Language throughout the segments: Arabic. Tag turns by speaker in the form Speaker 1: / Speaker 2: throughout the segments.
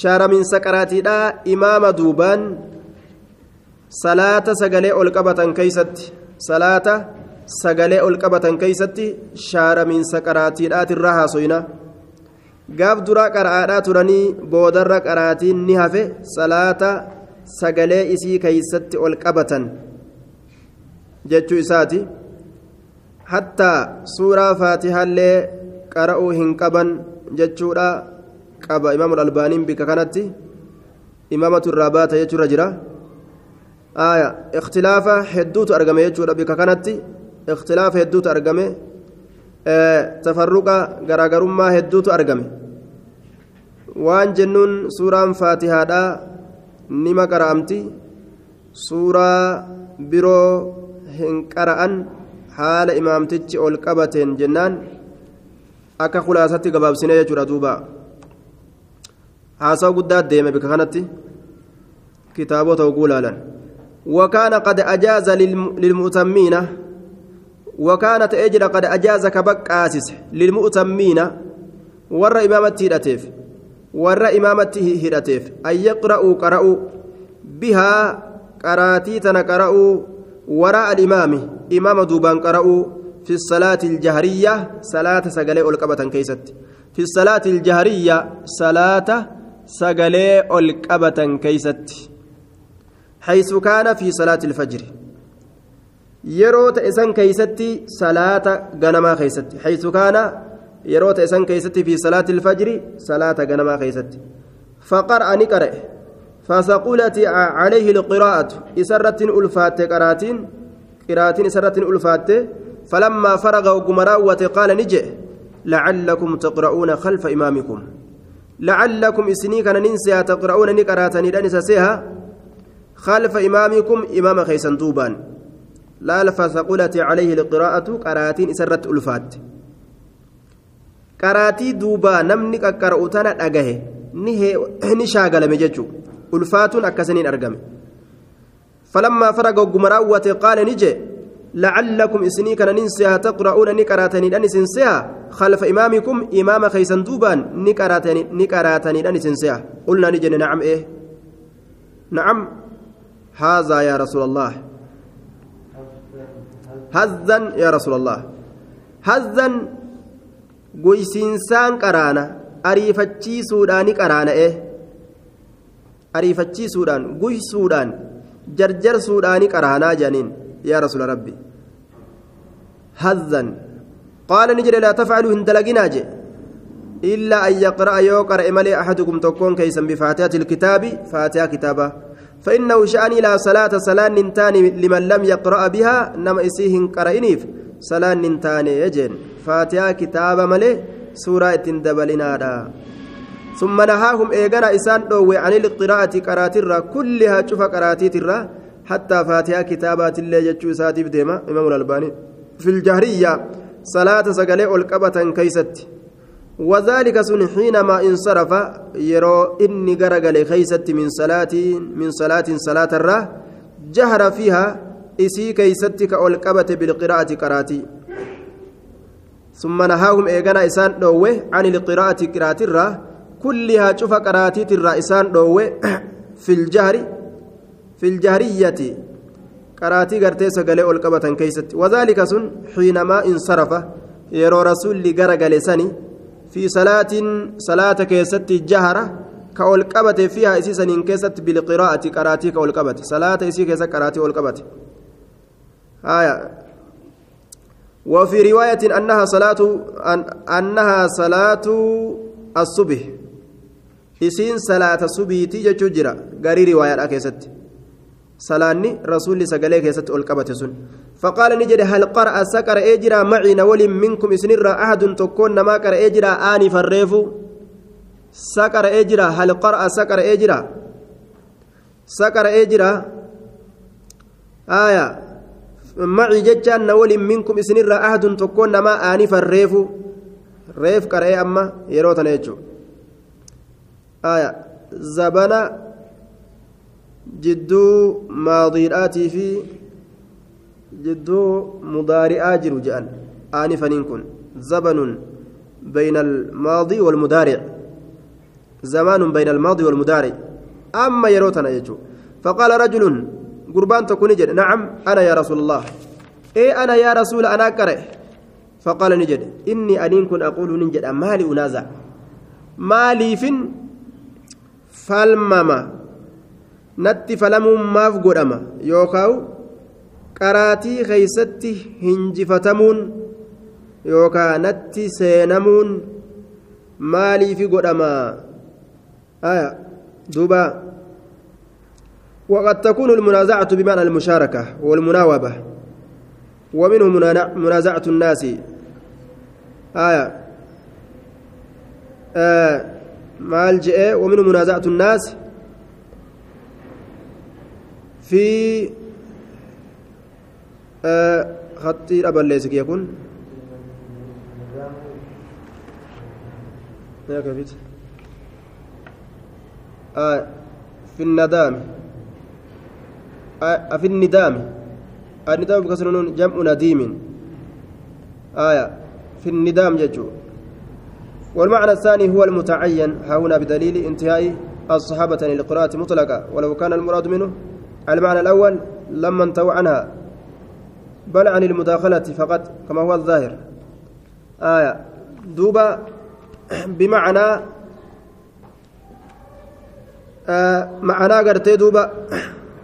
Speaker 1: shaaraminsa qaraatiidha imaama duubaan salaata sagalee ol qabatan keeysatti salaata sagalee ol qabatan keeysatti shaaraminsa qaraatiidhaatirra haasoyna gaaf duraa qara'aadhaa turanii boodarra qaraatiin ni hafe salaata sagalee isii keeysatti ol qabatan jechuu isaati hattaa suuraa faatihaallee qara'uu hin qaban jechuudha qaba imaamu albaaniin bika kanatti imaamatu irraa baata jechuurra jira aya ikhtilaafa hedduutu argame jechuudha bika kanatti ikhtilaafa hedduutu argame tafarruqa garaagarummaa hedduutu argame waan jennuun suuraan faatihaadhaa nima qara'amti suuraa biroo hin qara'an haala imaamtichi ol qabateen jennaan akka khulaasatti gabaabsine jechuudha duuba haasawa guddaa deeme bika kanatti kitaabota oguu laalan. وكان قد أجاز للمؤتمين وكانت أجر قد أجاز كبك آسس للمؤتمين ور إمامته هدتيف ور إمامته هدتيف أن يقرأوا قرأوا بها قراتيتنا قرأوا وراء الإمام إمام دوبان قرأوا في الصلاة الجهرية صلاة سقلي ألقبة كيست سقلي ألقبة كيست حيث كان في صلاة الفجر يروت إسان كيستي صلاة غنما كيستي حيث كان يروت إسان كيستي في صلاة الفجر صلاة غنما كيستي فقرأ نقرأ فثقلت عليه القراءة إسرة ألفات قراتين قراتين إسرة ألفات فلما فرغ وقمراوة قال نجئ لعلكم تقرؤون خلف إمامكم لعلكم إسني كان ننسى تقرؤون نقراتني لنسسيها خلف إمامكم إمام خيسن دوبان لا فثقلت عليه القراءة قراتين إسرت ألفات. قراتي دوبا نمني قرأتنا أجه ni shaagalame jechuun ulfaatuun akkasaniin argame falammaa faraga gumaraawwate qaala ni jee لعلكم إسني كان ننسيها تقرؤون نكراتني أن سنسيها خلف إمامكم إمام خيسن دوبان نكراتني نكراتني أن سنسيها قلنا نجن نعم إيه؟ نعم. هذا يا رسول الله. هزا يا رسول الله. هزا قيسينسان كرانا ariifachiisuudhaan qaraana'e ariifachiisuudhaan guysuudhaan jarjarsuudhaan qaraanaa jedhaniin yaa rasuula rabbi hazzan qaala ni jedhe laa tafcaluu hin dalaginaa je illaa an yaqra'a yoo qara'e malee axadukum tokkoon keeysan bifaatihati ilkitaabi faatiha kitaaba فإنه شأني لا صلاة صلاة ننتاني لمن لم يقرأ بها نما إسيهن قرئنيف صلاة ننتاني يجن فاتحة كتاب ملي ittiin dabalinaadha ثم نهاهم إيغانا إسان دوي عن القراءة قراتيرا كلها شوف قراتيتيرا حتى فاتحة كتابات الله يجو ساتيف ديما إمام الألباني. في الجهرية صلاة سقلي القبة كيست. وذلك سن حينما انصرف يرو إني قرقل خيست من صلاة من صلاة صلاة الرا. جهر فيها إسي كيستك القبة بالقراءة قراتي. ثم نهاهم إيغانا إسان دوه عن القراءة قراءة الرا. كلها شوف قراءة الرا إسان دوه في الجهر في الجهرية. قراءة قرتي سقلي القبة كيست. وذلك سن حينما انصرف. يرو رسول لقرق لساني في صلاة صلاة كيست جهرة كالقبة فيها إسيسا كيست بالقراءة. قراءة كالقبة صلاة إسي كيست قراءة القبة آية. وفي رواية أنها صلاة أن أنها صلاة الصبح. إسين صلاة الصبح تيجي تجرى غير رواية أكيست صلاني رسول سقلي كيست القبة سن فقال نجد هل قرأ سكر إجرى معي نول منكم إسنر أحد تكون ما قرأ إجرى آني فريفو سكر إجرى هل قرأ سكر إجرى سكر إجرى آية معي جتان نول منكم إسنر أحد تكون ما آني فريفو ريف قرأ أما يروتنا يجو آية زبنا jidduu maadiidhaatii fi jidduu mudaari'aa jiru jedhan aanifaniin kun zabanun bayna almaadii walmudaaric زمان بين الماضي والمضارع. أما يروتنا يجو. فقال رجل قربان تكون نجد نعم أنا يا رسول الله. إيه أنا يا رسول أنا كره. فقال نجد. إني أنين أقول نجد. مالي أنازع. مالي فين فالمما نتي فلموا maaf godhama yookaan qaraatii keeysatti hinjifatamuun yookaan natti seenamuun maaliifi godhama duuba وقد تكون المنازعة بمعنى المشاركة والمناوبة ومنه منازعة الناس آية آه مال جئ ومنه منازعة الناس في آه خطي أبا ليس يكون. آه في الندام. آه في الندام. الندام بكسر جمع نديم. آية في الندام ججو. والمعنى الثاني هو المتعين ها هنا بدليل انتهاء الصحابة للقراءة مطلقة ولو كان المراد منه المعنى الأول لما انتهوا عنها بل عن المداخلة فقط كما هو الظاهر. آية. دوبا بمعنى آه معنى قرتي دوبا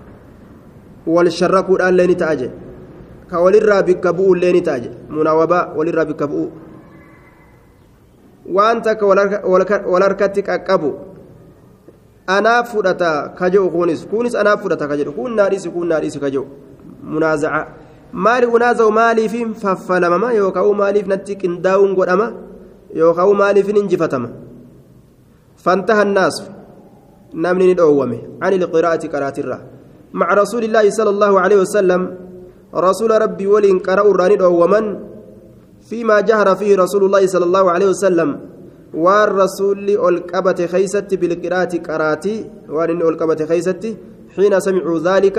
Speaker 1: والشركوا الآن لين تأجي. كولرا بكبؤ لين تأجي. مناوبة waan takka wal harkatti qaqqabu anaaf fudhata ka jedhu kunis kunis anaaf fudhata ka jedhu kun naadhisi kun naadhisi ka jedhu munaazaca maali unaaza'u maaliifin faffalamama yookaan maaliif natti qindaa'uun godhama yookaan maaliifin injifatama fantaha annaasu namni ni dhoowwame ani liqiraa'ati qaraatirra maca rasuulillaahi sala allahu alaihi wasallam rasuula rabbii waliin qara'u irraa ni dhoowwaman فيما جهر فيه رسول الله صلى الله عليه وسلم والرسول القبت خيست بالقراءة قراتي وان القبت خيست حين سمعوا ذلك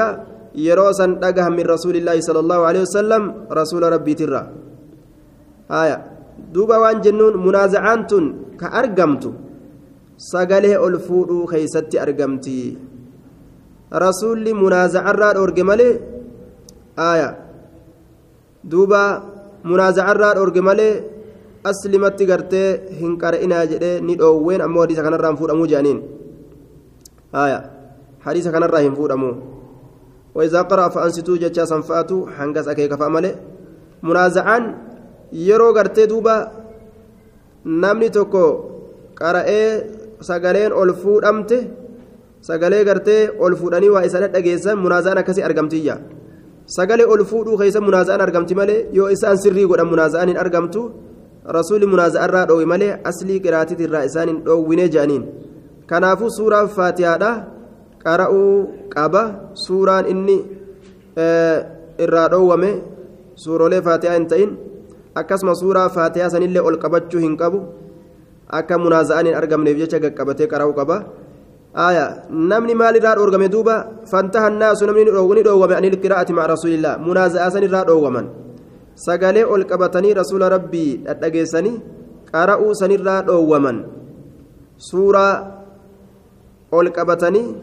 Speaker 1: يروسا دغها من رسول الله صلى الله عليه وسلم رسول ربي ترى آية دوبا وان جنون منازعان كأرقمت سقاله الفود خيست أرقمتي رسول منازع الراد أرقمالي آية دوبا munaazacarraa dhorge malee aslimatti gartee hin qara'inaa jedhee ni dhoowween ammoo hadiisa kanarraa hin fuudhamuu jedhaniin haya hadiisa kanarraa hin fuudhamuu وإذا قرأ فأنستوا جتشا سنفأتوا حنقس أكيك فأمله منازعان yeroo gartee duuba namni tokko qara'ee sagaleen ol fuudhamte sagalee gartee ol fuudhanii waa isa dhaggeessan munaazaan akkasii argamtiyya sagalee ol fuudhuu keessa munaaza'aan argamti malee yoo isaan sirrii godhan munaaza'aan hin argamtu rasuulli munaaza'arraa dhoowwe malee aslii qiraatiitirraa isaan hin dhoowwine jedhaniin kanaafuu suuraan faatihaadha qara'uu qaba suuraan inni irraa dhoowwame suurolee faatihaa hin ta'in akkasuma suuraa faatihaa sanillee ol qabachuu hin qabu akka munaaza'aan hin argamneef jecha gaqqabatee qara'uu qaba. آية نمني مال راد أورغم دوبا فانتهى الناس نمني أورغني دوغم عن القراءة مع رسول الله منازعة سن راد أورغمن سقالي أولقبتني رسول ربي أتأجيسني قرأوا سن راد أورغمن سورة أولقبتني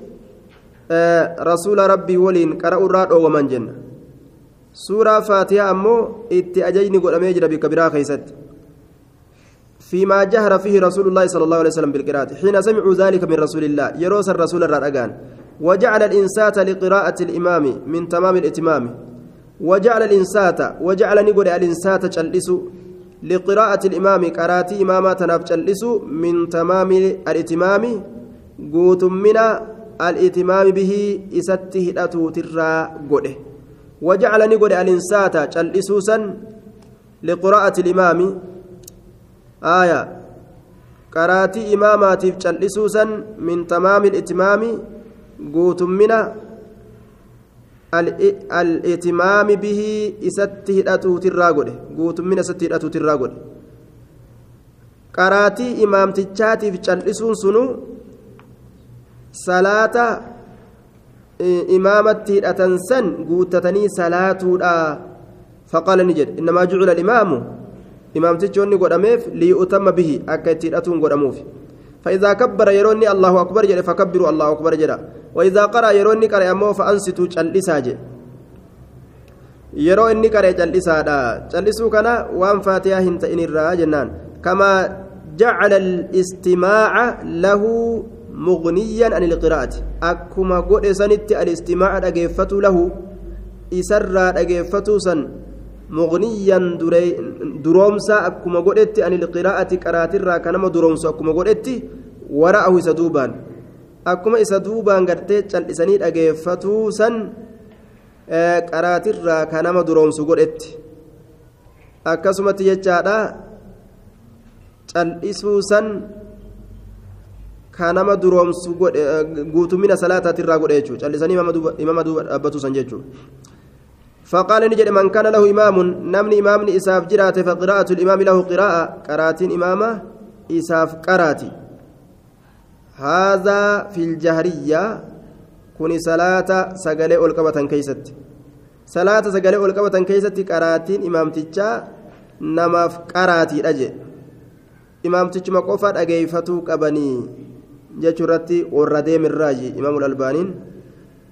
Speaker 1: آه رسول ربي ولين قرأوا راد أورغمن جنة سورة فاتحة أمو إتأجيني قول أميجر بكبيرا خيست فيما جهر فيه رسول الله صلى الله عليه وسلم بالقراءة حين سمعوا ذلك من رسول الله يروس الرسول الرأجان وجعل الإنسات لقراءة الإمام من تمام الإتمام وجعل الإنسات وجعل نقول الإنسات تجلس لقراءة الإمام. قراتي إماما تناف من تمام الإتمام. قوت من الإتمام به إسته أتو ترى قده. وجعل نقول الإنسات تجلسوسا لقراءة الإمام. آية. قراتي إماماتيف جلسوسا من تمام الإتمام. قوتمنا al'itimaami bihii isatti hidhatuutirraa godhe. Guutummina isatti hidhatuutirraa godhe. Qaraatii imaamtichaatiif cal'isuun sunu salaata imaamatti hidhatan san guuttatanii salaatuudha. Faqaala ni jedhe. Innamaa jucula alimaamu imaamtichoonni godhameef liyu'tamma bihii akka itti hidhatuun godhamuufi. فإذا كبر يروني الله أكبر جل فكبروا الله أكبر جل وإذا قرأ يروني قرأ أمو فأنصتوا جلسا جل inni qaree cal'isaadha cal'isuu kana waan faatiyaa hin ta'in irraa jennaan kamaa jacala alistimaaca lahu mugniyan an ilqiraa'ati akkuma godhe sanitti alistimaaca dhageeffatuu lahu isarraa dhageeffatuu san an ilqiraa'ati qaraatirraa kanama duroomsu akkuma godhetti wara'ahu isa duubaan akkuma isa duubaan gartee cal'isanii dhageeffatuu san qaraatirraa ka nama duroomsu godhetti akkasumatti jechaadha cal'isuu san ka nama duroomsu guutumina salaataatirraa godhe jechuudha cal'isanii imama duuba dhaabbatuu san jechuudha. فقال نجد من كان له إمام نمني إمام إساف جرات فقراءة الإمام له قراءة قراتين إمامة إساف قراتي هذا في الجهرية salaata sagalee ol qabatan keeysatti salaata sagalee ol qabatan keeysatti qaraatiin imaamtichaa namaaf qaraatiidha je imaamtichuma qofa dhageeyfatuu qabanii jechuu irratti warra deemirraaji imaamul albaaniin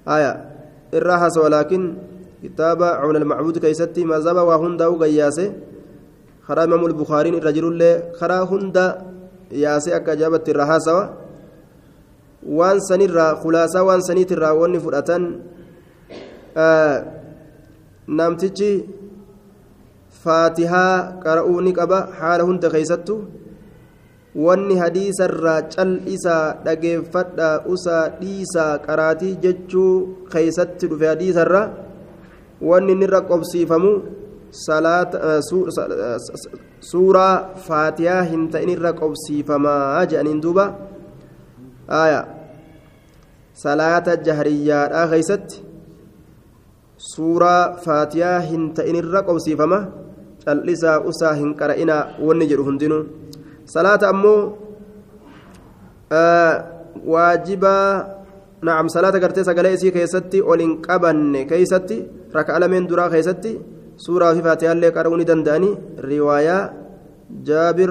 Speaker 1: haya irraa hasawa laakiin kitaaba cumla almacbuud keeysatti mazaba waa hundaa'u gayyaase karaa imaamul bukaariin irra jirullee karaa hunda yaase akka ajaa'ibatti irraa haasawa waan sanirraa khulaasaa waan saniitirraa wanni fudhatan namtichi faatihaa qara'uu ni qaba haala hunda keeysattu wanni hadiisarraa cal'isaa dhageeffadhaa usaa dhiisaa qaraatii jechuu keeysatti dhufe hadiisarra wanni innirra qobsiifamu suuraa faatihaa hin ta'inirra qobsiifamaa jedhaniin duuba salaata jahriyyaadhaa keeysatti suuraa faatiyaa hin ta'inirra qobsiifama cal'isaa usaa hin qara'inaa wanni jedhu hundinuu salaata ammoo waajibaa nacam salaata gartee sagalee isii keessatti ol hin qabanne keeysatti raka'a lameen duraa keessatti suuraa fi faatiyaallee qara'uu ni danda'anii riwaayaa jaabir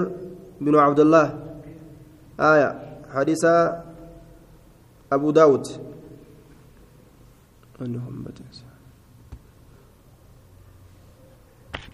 Speaker 1: binu cabdullah aya حديث أبو داود